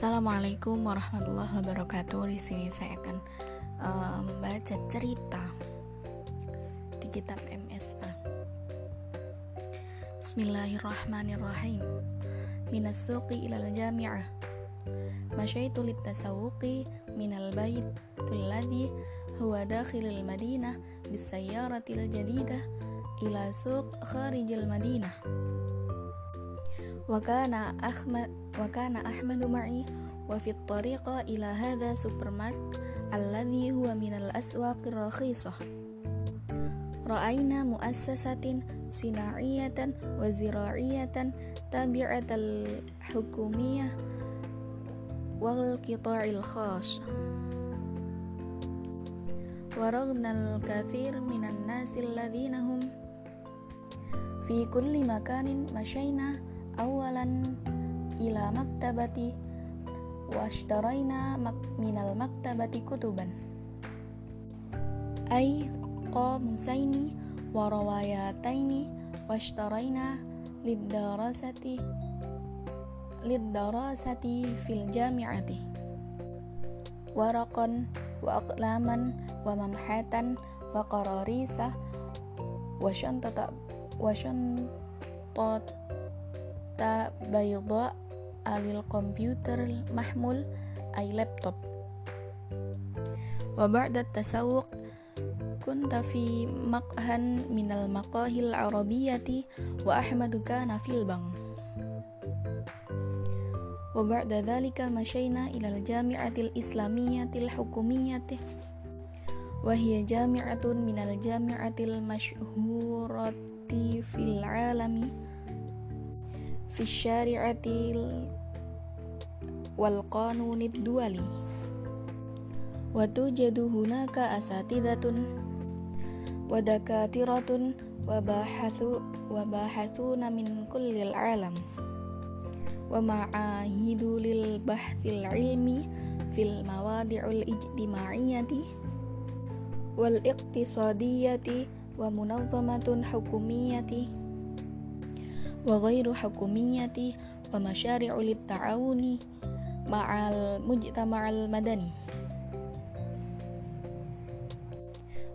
Assalamualaikum warahmatullahi wabarakatuh. Di sini saya akan uh, membaca cerita di kitab MSA. Bismillahirrahmanirrahim. Minas suqi ilal jami'ah. Masyaitu litasawuqi minal bait alladhi huwa dakhilil madinah bisayyaratil jadidah ila suq kharijil madinah. وكان أحمد وكان أحمد معي وفي الطريق إلى هذا سوبرماركت الذي هو من الأسواق الرخيصة. رأينا مؤسسة صناعية وزراعية تابعة الحكومية والقطاع الخاص. ورغم الكثير من الناس الذين هم في كل مكان مشينا awalan ila maktabati washtaraina mak minal maktabati kutuban ay qamusaini wa rawayataini washtaraina lidarasati lidarasati fil jami'ati waraqan wa aqlaman wa mamhatan wa qararisa wa shantata wa shantat kata bayda alil komputer mahmul ay laptop. Wa ba'da tasawuq kunta fi maqhan minal maqahil arabiyati wa ahmadu kana fil bang. Wa ba'da dhalika masyayna ilal jami'atil islamiyatil hukumiyati wa hiya jami'atun minal jami'atil masyhurati fil alami fi syari'atil wal qanunid duali. Wa tujadu hunaka asatidatun wa dakatiratun wa bahathu wa bahathuna min kullil alam. Wa ma'ahidu lil bahthil ilmi fil mawadi'ul ijtimaiyati wal iqtisadiyati wa munazzamatun hukumiyati. وغير حكومية ومشاريع للتعاون مع المجتمع المدني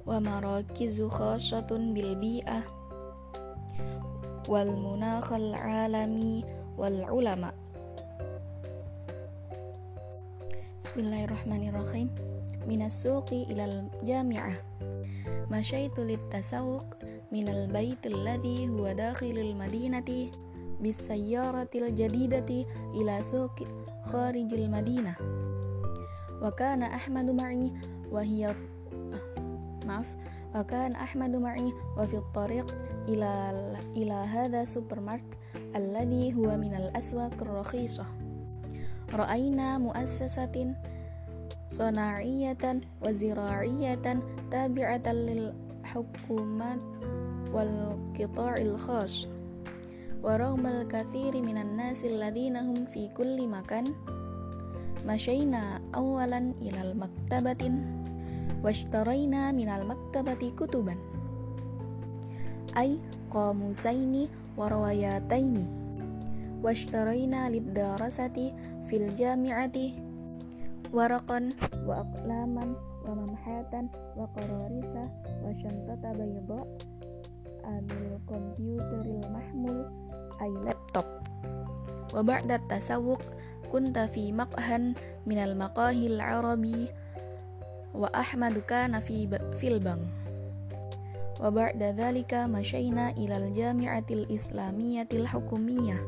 ومراكز خاصة بالبيئة والمناخ العالمي والعلماء بسم الله الرحمن الرحيم من السوق إلى الجامعة مشيت للتسوق من البيت الذي هو داخل المدينة بالسيارة الجديدة إلى سوق خارج المدينة. وكان أحمد معي وهي معف وكان أحمد معي وفي الطريق إلى إلى هذا السوبر ماركت الذي هو من الأسواق الرخيصة. رأينا مؤسسة صناعية وزراعية تابعة للحكومات wal qita'il khas. Wa raghmal minan nasi alladhina fi kulli makan. Masyaina awalan ilal maktabatin. Washtaraina minal maktabati kutuban. Ay qamusaini wa rawayataini. Washtaraina lidarasati fil jami'ati. Waraqan wa aqlaman wa mamhatan anil komputeril mahmul ay laptop. Wa ba'da tasawuk kunta fi maqhan minal al arabi wa ahmaduka nafi fil bang. Wa ba'da dhalika masyaina ilal jami'atil islamiyatil hukumiyah.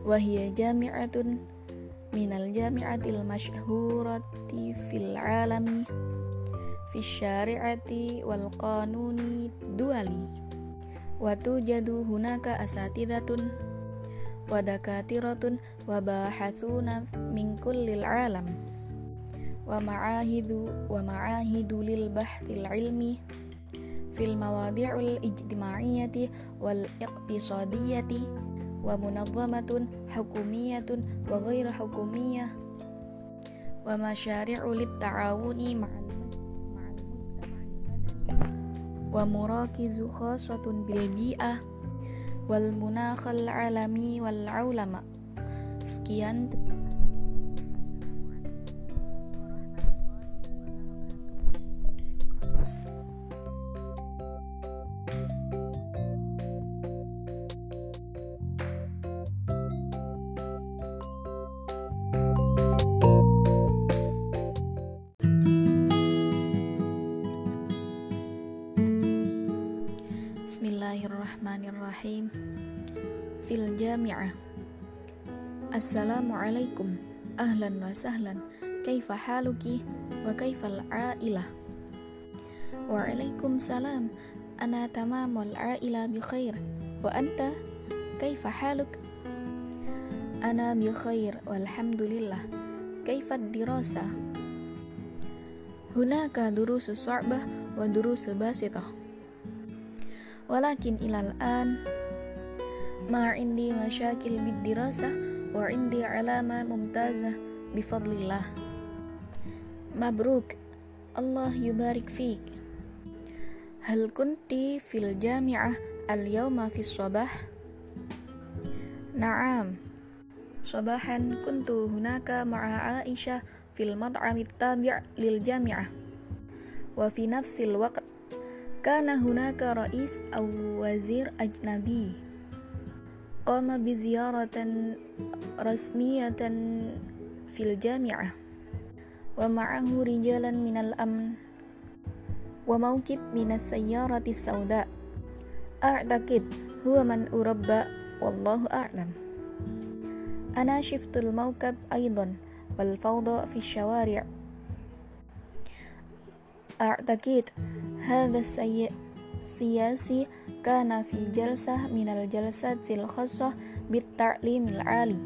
Wa hiya jami'atun minal jami'atil mashhurati fil alami fi syari'ati wal qanuni duali. Watu jadu hunaka asatidatun. Wadakatiratun wabahathuna min kullil alam. Wa ma'ahidu wa ma'ahidu lil bahtil ilmi. Fil mawadi'ul ijtimaiyati wal iqtisadiyati wa munazzamatun hukumiyatun wa ghairu hukumiyah. Wa masyari'u lit ta'awuni ma'al wa murakizu khasatun bil bi'ah wal munakhal alami wal ulama sekian. Bismillahirrahmanirrahim. Fil Jami'ah. Assalamualaikum Ahlan wa sahlan. Kaifa haluki Wa kaifal a'ilah Waalaikumsalam Ana tamamul a'ila bi khair. Wa anta? Kaifa haluk? Ana bi khair. Walhamdulillah. Kaifa dirasa Hunaka durusu sa'bah Wa durusu basitah walakin ilal an ma indi masyakil bidirasah wa indi alama mumtazah bifadlillah. Mabruk Allah yubarik fiik hal kunti fil jami'ah al yawma fi sabah? Na'am sabahan kuntu hunaka ma'a Aisyah fil mat'amit tabi' lil jami'ah. Wa fi nafsil waqt كان هناك رئيس أو وزير أجنبي. قام بزيارة رسمية في الجامعة ومعه رجالا من الأمن وموكب من السيارة السوداء. أعتقد هو من أربى والله أعلم. أنا شفت الموكب أيضا والفوضى في الشوارع. أعتقد هذا السياسي كان في جلسة من الجلسات الخاصة بالتعليم العالي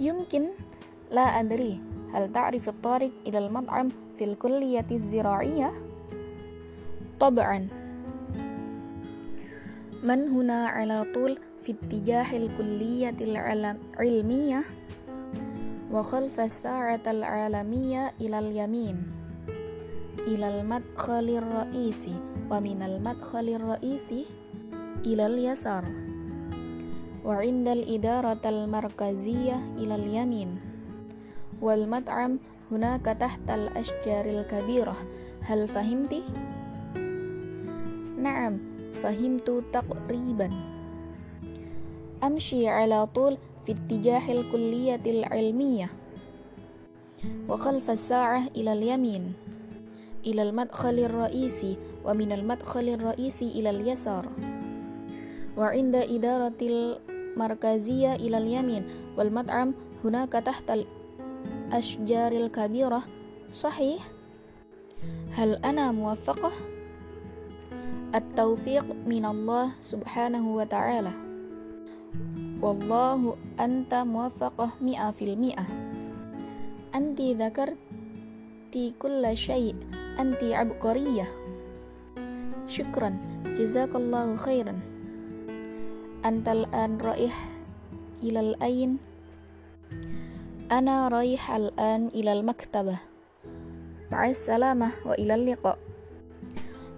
يمكن لا أدري هل تعرف الطريق إلى المطعم في الكلية الزراعية؟ طبعا من هنا على طول في اتجاه الكلية العلمية وخلف الساعة العالمية إلى اليمين إلى المدخل الرئيسي ومن المدخل الرئيسي إلى اليسار. وعند الإدارة المركزية إلى اليمين. والمطعم هناك تحت الأشجار الكبيرة. هل فهمت؟ نعم فهمت تقريبا. أمشي على طول في اتجاه الكلية العلمية. وخلف الساعة إلى اليمين. إلى المدخل الرئيسي ومن المدخل الرئيسي إلى اليسار. وعند إدارة المركزية إلى اليمين والمطعم هناك تحت الأشجار الكبيرة. صحيح؟ هل أنا موفقة؟ التوفيق من الله سبحانه وتعالى. والله أنت موفقة مئة في المئة. أنت ذكرت كل شيء. anti abqariyah syukran jazakallahu khairan antal an raih ilal ain ana raih al an ilal maktabah ma'as salamah wa ilal liqa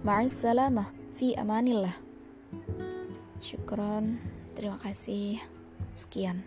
ma'as salamah fi amanillah syukran terima kasih sekian